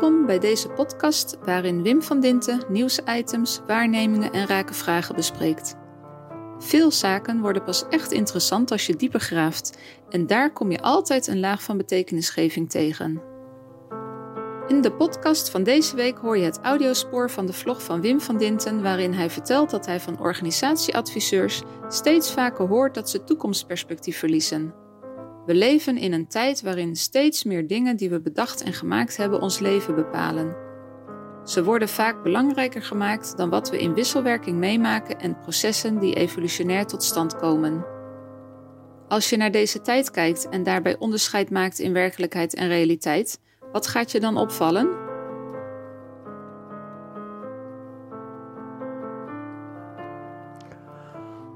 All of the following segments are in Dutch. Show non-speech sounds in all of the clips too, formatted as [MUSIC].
Welkom bij deze podcast waarin Wim van Dinten nieuwsitems, waarnemingen en rake vragen bespreekt. Veel zaken worden pas echt interessant als je dieper graaft en daar kom je altijd een laag van betekenisgeving tegen. In de podcast van deze week hoor je het audiospoor van de vlog van Wim van Dinten, waarin hij vertelt dat hij van organisatieadviseurs steeds vaker hoort dat ze toekomstperspectief verliezen. We leven in een tijd waarin steeds meer dingen die we bedacht en gemaakt hebben ons leven bepalen. Ze worden vaak belangrijker gemaakt dan wat we in wisselwerking meemaken en processen die evolutionair tot stand komen. Als je naar deze tijd kijkt en daarbij onderscheid maakt in werkelijkheid en realiteit, wat gaat je dan opvallen?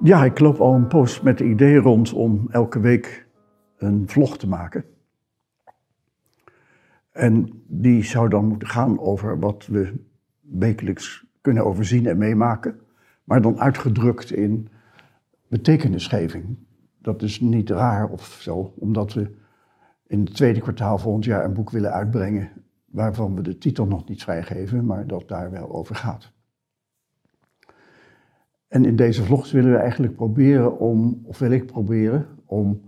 Ja, ik loop al een post met de idee rond om elke week een vlog te maken. En die zou dan moeten gaan over wat we wekelijks kunnen overzien en meemaken, maar dan uitgedrukt in betekenisgeving. Dat is niet raar of zo, omdat we in het tweede kwartaal volgend jaar een boek willen uitbrengen waarvan we de titel nog niet vrijgeven, maar dat daar wel over gaat. En in deze vlogs willen we eigenlijk proberen om, of wil ik proberen, om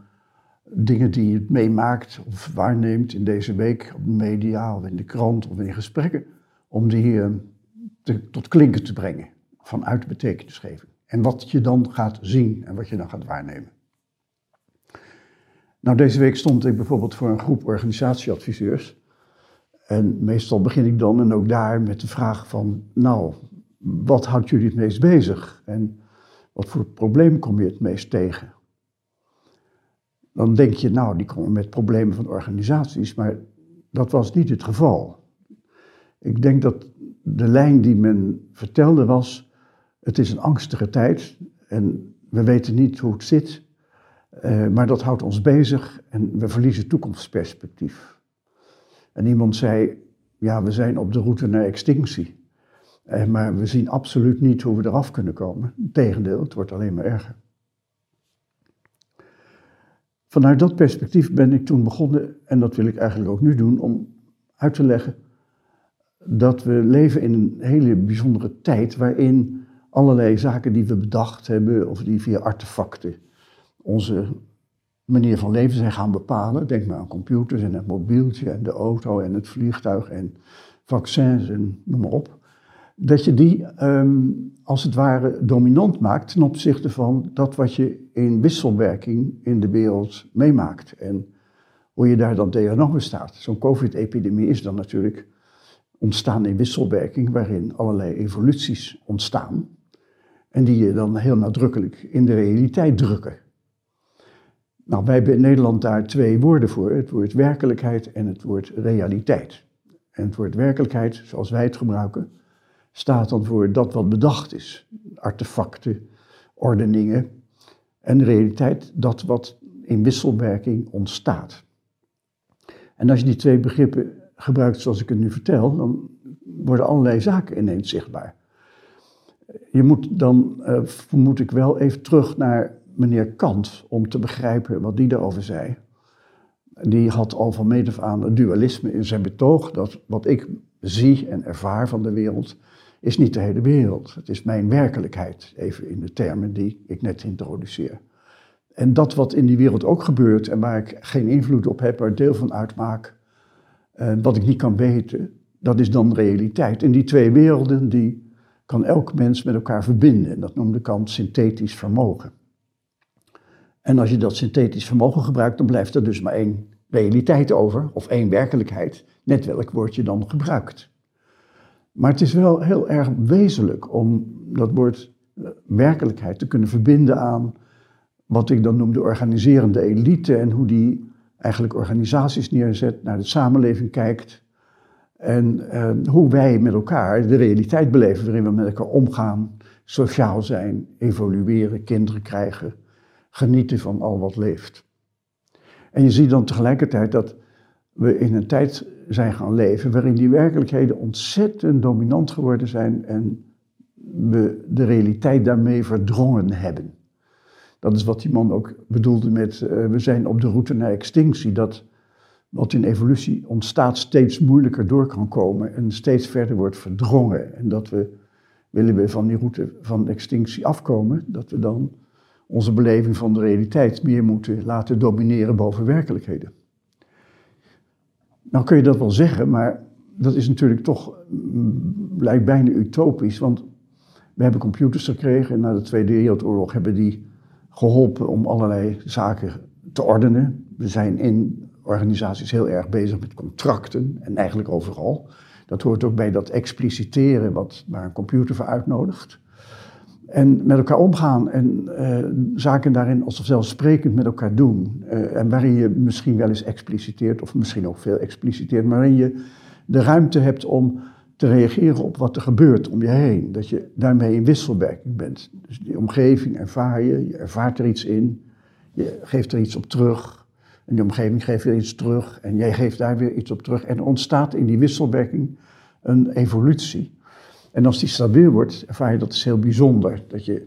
dingen die je meemaakt of waarneemt in deze week op de media of in de krant of in gesprekken, om die te, tot klinken te brengen vanuit betekenisgeving. En wat je dan gaat zien en wat je dan gaat waarnemen. Nou, deze week stond ik bijvoorbeeld voor een groep organisatieadviseurs. En meestal begin ik dan en ook daar met de vraag van, nou, wat houdt jullie het meest bezig? En wat voor probleem kom je het meest tegen? Dan denk je, nou, die komen met problemen van organisaties, maar dat was niet het geval. Ik denk dat de lijn die men vertelde was, het is een angstige tijd en we weten niet hoe het zit, uh, maar dat houdt ons bezig en we verliezen toekomstperspectief. En iemand zei, ja, we zijn op de route naar extinctie. Uh, maar we zien absoluut niet hoe we eraf kunnen komen. Integendeel, het wordt alleen maar erger. Vanuit dat perspectief ben ik toen begonnen, en dat wil ik eigenlijk ook nu doen, om uit te leggen dat we leven in een hele bijzondere tijd waarin allerlei zaken die we bedacht hebben of die via artefacten onze manier van leven zijn gaan bepalen. Denk maar aan computers en het mobieltje en de auto en het vliegtuig en vaccins en noem maar op. Dat je die um, als het ware dominant maakt ten opzichte van dat wat je in wisselwerking in de wereld meemaakt. En hoe je daar dan tegenover staat. Zo'n COVID-epidemie is dan natuurlijk ontstaan in wisselwerking, waarin allerlei evoluties ontstaan. En die je dan heel nadrukkelijk in de realiteit drukken. Nou, wij hebben in Nederland daar twee woorden voor. Het woord werkelijkheid en het woord realiteit. En het woord werkelijkheid, zoals wij het gebruiken, staat dan voor dat wat bedacht is. Artefacten, ordeningen. En realiteit, dat wat in wisselwerking ontstaat. En als je die twee begrippen gebruikt zoals ik het nu vertel, dan worden allerlei zaken ineens zichtbaar. Je moet dan, uh, vermoed ik wel, even terug naar meneer Kant om te begrijpen wat die daarover zei. Die had al van meet af aan het dualisme in zijn betoog, dat wat ik zie en ervaar van de wereld, is niet de hele wereld. Het is mijn werkelijkheid, even in de termen die ik net introduceer. En dat wat in die wereld ook gebeurt en waar ik geen invloed op heb, waar deel van uitmaak, en wat ik niet kan weten, dat is dan realiteit. En die twee werelden, die kan elk mens met elkaar verbinden. En dat noemde Kant synthetisch vermogen. En als je dat synthetisch vermogen gebruikt, dan blijft er dus maar één realiteit over, of één werkelijkheid, net welk woord je dan gebruikt. Maar het is wel heel erg wezenlijk om dat woord eh, werkelijkheid te kunnen verbinden aan wat ik dan noem de organiserende elite en hoe die eigenlijk organisaties neerzet, naar de samenleving kijkt en eh, hoe wij met elkaar de realiteit beleven waarin we met elkaar omgaan, sociaal zijn, evolueren, kinderen krijgen, genieten van al wat leeft. En je ziet dan tegelijkertijd dat we in een tijd zijn gaan leven waarin die werkelijkheden ontzettend dominant geworden zijn en we de realiteit daarmee verdrongen hebben. Dat is wat die man ook bedoelde met uh, we zijn op de route naar extinctie. Dat wat in evolutie ontstaat, steeds moeilijker door kan komen en steeds verder wordt verdrongen. En dat we, willen we van die route van extinctie afkomen, dat we dan onze beleving van de realiteit meer moeten laten domineren boven werkelijkheden. Nou kun je dat wel zeggen, maar dat is natuurlijk toch, lijkt bijna utopisch, want we hebben computers gekregen en na de Tweede Wereldoorlog hebben die geholpen om allerlei zaken te ordenen. We zijn in organisaties heel erg bezig met contracten en eigenlijk overal. Dat hoort ook bij dat expliciteren wat, waar een computer voor uitnodigt. En met elkaar omgaan en uh, zaken daarin als zelfsprekend met elkaar doen. Uh, en waarin je misschien wel eens expliciteert, of misschien ook veel expliciteert, maar waarin je de ruimte hebt om te reageren op wat er gebeurt om je heen. Dat je daarmee in wisselwerking bent. Dus die omgeving ervaar je, je ervaart er iets in, je geeft er iets op terug. En die omgeving geeft weer iets terug en jij geeft daar weer iets op terug. En er ontstaat in die wisselwerking een evolutie. En als die stabiel wordt, ervaar je dat is heel bijzonder. Dat je,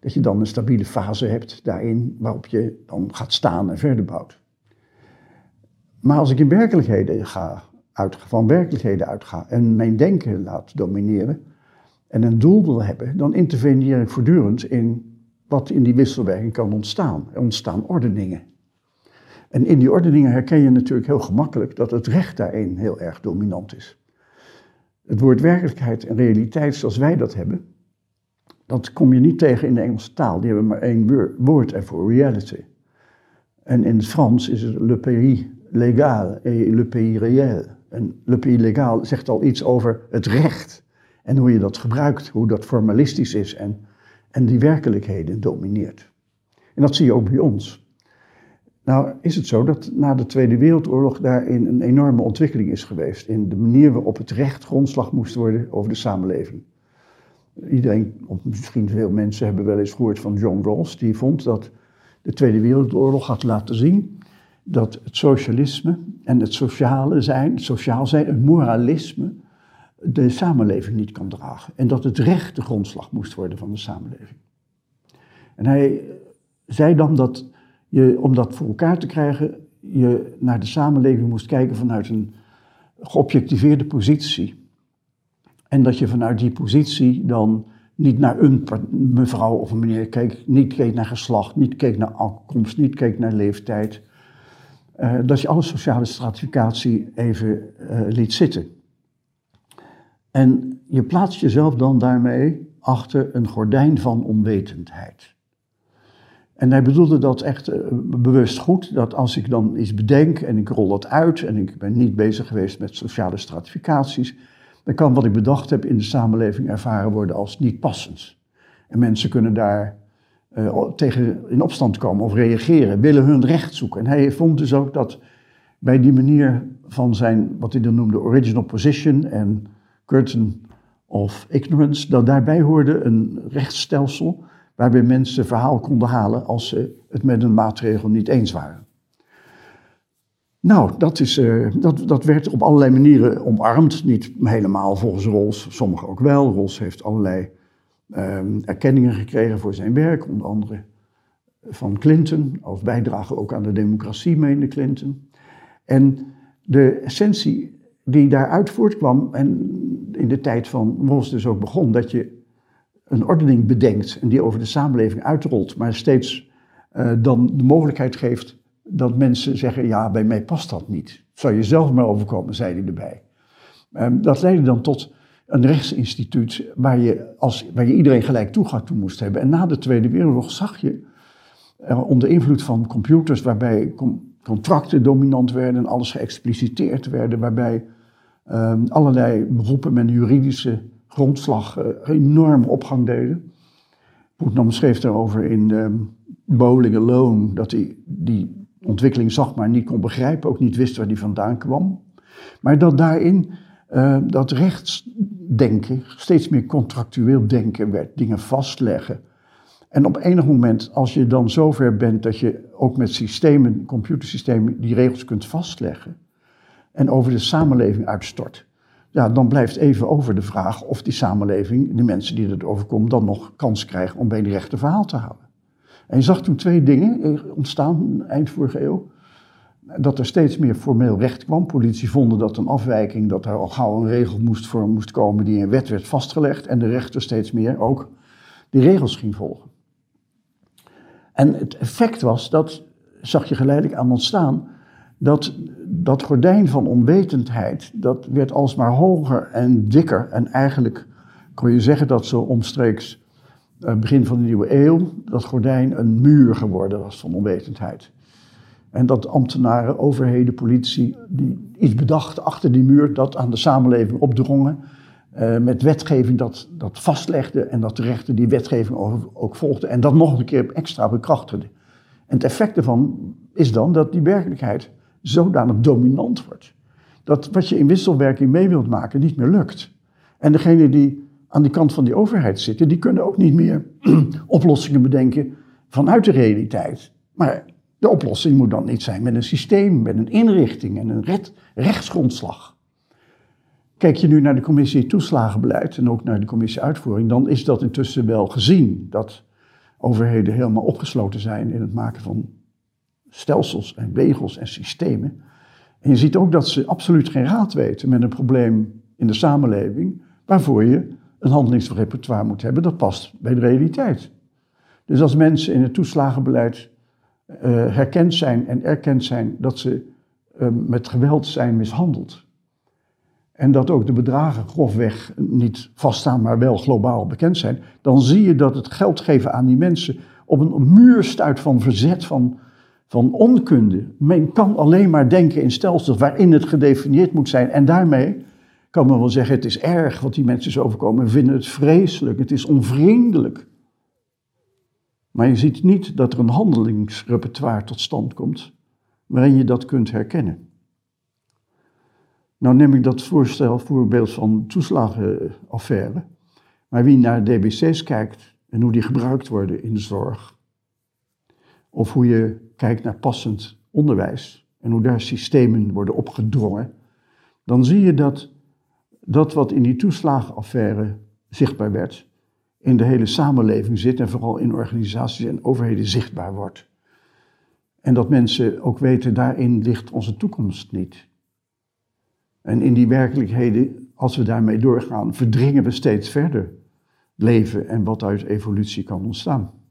dat je dan een stabiele fase hebt daarin waarop je dan gaat staan en verder bouwt. Maar als ik in werkelijkheden ga, uit, van werkelijkheden uitga en mijn denken laat domineren en een doel wil hebben, dan interveneer ik voortdurend in wat in die wisselwerking kan ontstaan. Er ontstaan ordeningen. En in die ordeningen herken je natuurlijk heel gemakkelijk dat het recht daarin heel erg dominant is. Het woord werkelijkheid en realiteit zoals wij dat hebben, dat kom je niet tegen in de Engelse taal. Die hebben maar één woord ervoor, reality. En in het Frans is het le pays légal et le pays réel. En le pays légal zegt al iets over het recht en hoe je dat gebruikt, hoe dat formalistisch is en, en die werkelijkheden domineert. En dat zie je ook bij ons. Nou is het zo dat na de Tweede Wereldoorlog daarin een enorme ontwikkeling is geweest in de manier waarop het recht grondslag moest worden over de samenleving. Iedereen, of misschien veel mensen, hebben wel eens gehoord van John Rawls, die vond dat de Tweede Wereldoorlog had laten zien dat het socialisme en het sociale zijn, het sociaal zijn, het moralisme, de samenleving niet kan dragen. En dat het recht de grondslag moest worden van de samenleving. En hij zei dan dat je, om dat voor elkaar te krijgen, je naar de samenleving moest kijken vanuit een geobjectiveerde positie. En dat je vanuit die positie dan niet naar een mevrouw of een meneer keek, niet keek naar geslacht, niet keek naar afkomst, niet keek naar leeftijd. Uh, dat je alle sociale stratificatie even uh, liet zitten. En je plaatst jezelf dan daarmee achter een gordijn van onwetendheid. En hij bedoelde dat echt uh, bewust goed, dat als ik dan iets bedenk en ik rol dat uit en ik ben niet bezig geweest met sociale stratificaties, dan kan wat ik bedacht heb in de samenleving ervaren worden als niet passend. En mensen kunnen daar uh, tegen in opstand komen of reageren, willen hun recht zoeken. En hij vond dus ook dat bij die manier van zijn, wat hij dan noemde, original position en curtain of ignorance, dat daarbij hoorde een rechtsstelsel waarbij mensen verhaal konden halen als ze het met een maatregel niet eens waren. Nou, dat, is, uh, dat, dat werd op allerlei manieren omarmd. Niet helemaal volgens Rolls, sommigen ook wel. Rolls heeft allerlei uh, erkenningen gekregen voor zijn werk, onder andere van Clinton, als bijdrage ook aan de democratie, meende Clinton. En de essentie die daaruit voortkwam, en in de tijd van Rolls dus ook begon, dat je een ordening bedenkt en die over de samenleving uitrolt, maar steeds uh, dan de mogelijkheid geeft dat mensen zeggen, ja, bij mij past dat niet. Zou je zelf maar overkomen, zei hij erbij. Um, dat leidde dan tot een rechtsinstituut waar je, als, waar je iedereen gelijk toegang toe moest hebben. En na de Tweede Wereldoorlog zag je, uh, onder invloed van computers, waarbij contracten dominant werden en alles geëxpliciteerd werden, waarbij um, allerlei beroepen met juridische grondslag uh, enorm opgang deden. Putnam schreef daarover in um, Bowling Alone dat hij die ontwikkeling zag, maar niet kon begrijpen, ook niet wist waar die vandaan kwam. Maar dat daarin uh, dat rechtsdenken, steeds meer contractueel denken werd, dingen vastleggen. En op enig moment, als je dan zover bent dat je ook met systemen, computersystemen, die regels kunt vastleggen en over de samenleving uitstort, ja, dan blijft even over de vraag of die samenleving, de mensen die het overkomt, dan nog kans krijgen om bij die rechte verhaal te houden. En je zag toen twee dingen ontstaan, eind vorige eeuw. dat er steeds meer formeel recht kwam. Politie vonden dat een afwijking, dat er al gauw een regel moest, voor moest komen die in wet werd vastgelegd. En de rechter steeds meer ook die regels ging volgen. En het effect was, dat zag je geleidelijk aan ontstaan, dat dat gordijn van onwetendheid, dat werd alsmaar hoger en dikker. En eigenlijk kon je zeggen dat zo omstreeks uh, begin van de nieuwe eeuw, dat gordijn een muur geworden was van onwetendheid. En dat ambtenaren, overheden, politici, die iets bedachten achter die muur, dat aan de samenleving opdrongen. Uh, met wetgeving dat, dat vastlegde en dat de rechter die wetgeving ook, ook volgde en dat nog een keer extra bekrachtigde. En het effect daarvan is dan dat die werkelijkheid zodanig dominant wordt. Dat wat je in wisselwerking mee wilt maken niet meer lukt. En degene die aan die kant van die overheid zitten, die kunnen ook niet meer [CLEARS THROAT] oplossingen bedenken vanuit de realiteit. Maar de oplossing moet dan niet zijn met een systeem, met een inrichting en een rechtsgrondslag. Kijk je nu naar de commissie toeslagenbeleid en ook naar de commissie uitvoering, dan is dat intussen wel gezien dat overheden helemaal opgesloten zijn in het maken van stelsels en regels en systemen. En je ziet ook dat ze absoluut geen raad weten met een probleem in de samenleving, waarvoor je een handelingsrepertoire moet hebben dat past bij de realiteit. Dus als mensen in het toeslagenbeleid uh, herkend zijn en erkend zijn dat ze uh, met geweld zijn mishandeld, en dat ook de bedragen grofweg niet vaststaan, maar wel globaal bekend zijn, dan zie je dat het geld geven aan die mensen op een muur stuit van verzet, van, van onkunde. Men kan alleen maar denken in stelsels waarin het gedefinieerd moet zijn. En daarmee kan men wel zeggen, het is erg wat die mensen is overkomen. We vinden het vreselijk, het is onvriendelijk. Maar je ziet niet dat er een handelingsrepertoire tot stand komt waarin je dat kunt herkennen. Nou neem ik dat voorstel, voorbeeld van toeslagenaffaire. Maar wie naar DBC's kijkt en hoe die gebruikt worden in de zorg, of hoe je kijkt naar passend onderwijs en hoe daar systemen worden opgedrongen, dan zie je dat dat wat in die toeslagenaffaire zichtbaar werd, in de hele samenleving zit en vooral in organisaties en overheden zichtbaar wordt. En dat mensen ook weten, daarin ligt onze toekomst niet. En in die werkelijkheden, als we daarmee doorgaan, verdringen we steeds verder leven en wat uit evolutie kan ontstaan.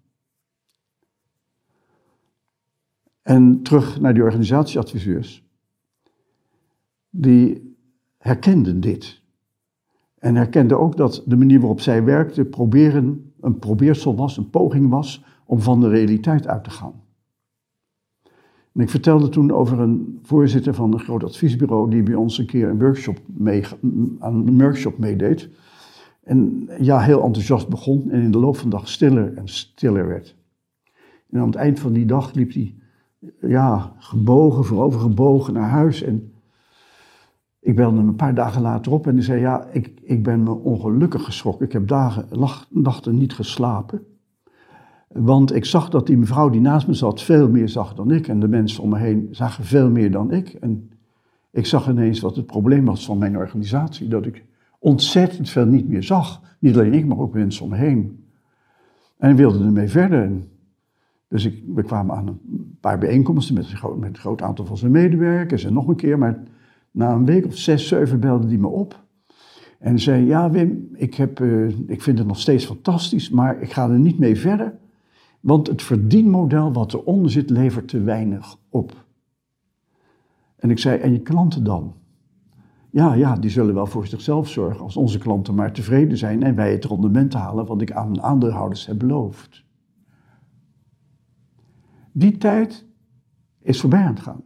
En terug naar die organisatieadviseurs. Die herkenden dit. En herkenden ook dat de manier waarop zij werkten proberen, een probeersel was, een poging was om van de realiteit uit te gaan. En ik vertelde toen over een voorzitter van een groot adviesbureau die bij ons een keer een workshop mee, aan een workshop meedeed. En ja, heel enthousiast begon en in de loop van de dag stiller en stiller werd. En aan het eind van die dag liep hij ja, gebogen, voorovergebogen naar huis. En ik belde hem een paar dagen later op en hij zei, ja, ik, ik ben me ongelukkig geschrokken. Ik heb dagen, nachten niet geslapen. Want ik zag dat die mevrouw die naast me zat veel meer zag dan ik. En de mensen om me heen zagen veel meer dan ik. En ik zag ineens wat het probleem was van mijn organisatie. Dat ik ontzettend veel niet meer zag. Niet alleen ik, maar ook mensen om me heen. En wilde ermee verder. Dus ik, we kwamen aan een paar bijeenkomsten met met een groot aantal van zijn medewerkers. En nog een keer, maar na een week of zes, zeven belde hij me op. En zei, ja Wim, ik, heb, uh, ik vind het nog steeds fantastisch, maar ik ga er niet mee verder. Want het verdienmodel wat eronder zit levert te weinig op. En ik zei, en je klanten dan? Ja, ja, die zullen wel voor zichzelf zorgen als onze klanten maar tevreden zijn en wij het rendement halen wat ik aan aandeelhouders heb beloofd. Die tijd is voorbij aan het gaan.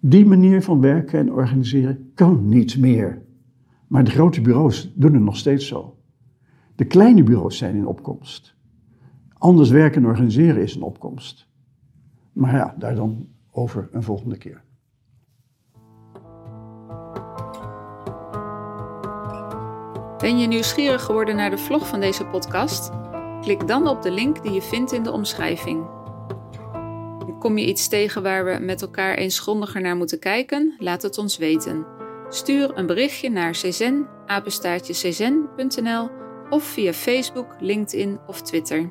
Die manier van werken en organiseren kan niet meer. Maar de grote bureaus doen het nog steeds zo. De kleine bureaus zijn in opkomst. Anders werken en organiseren is een opkomst. Maar ja, daar dan over een volgende keer. Ben je nieuwsgierig geworden naar de vlog van deze podcast? Klik dan op de link die je vindt in de omschrijving. Kom je iets tegen waar we met elkaar eens grondiger naar moeten kijken? Laat het ons weten. Stuur een berichtje naar czen, of via Facebook, LinkedIn of Twitter.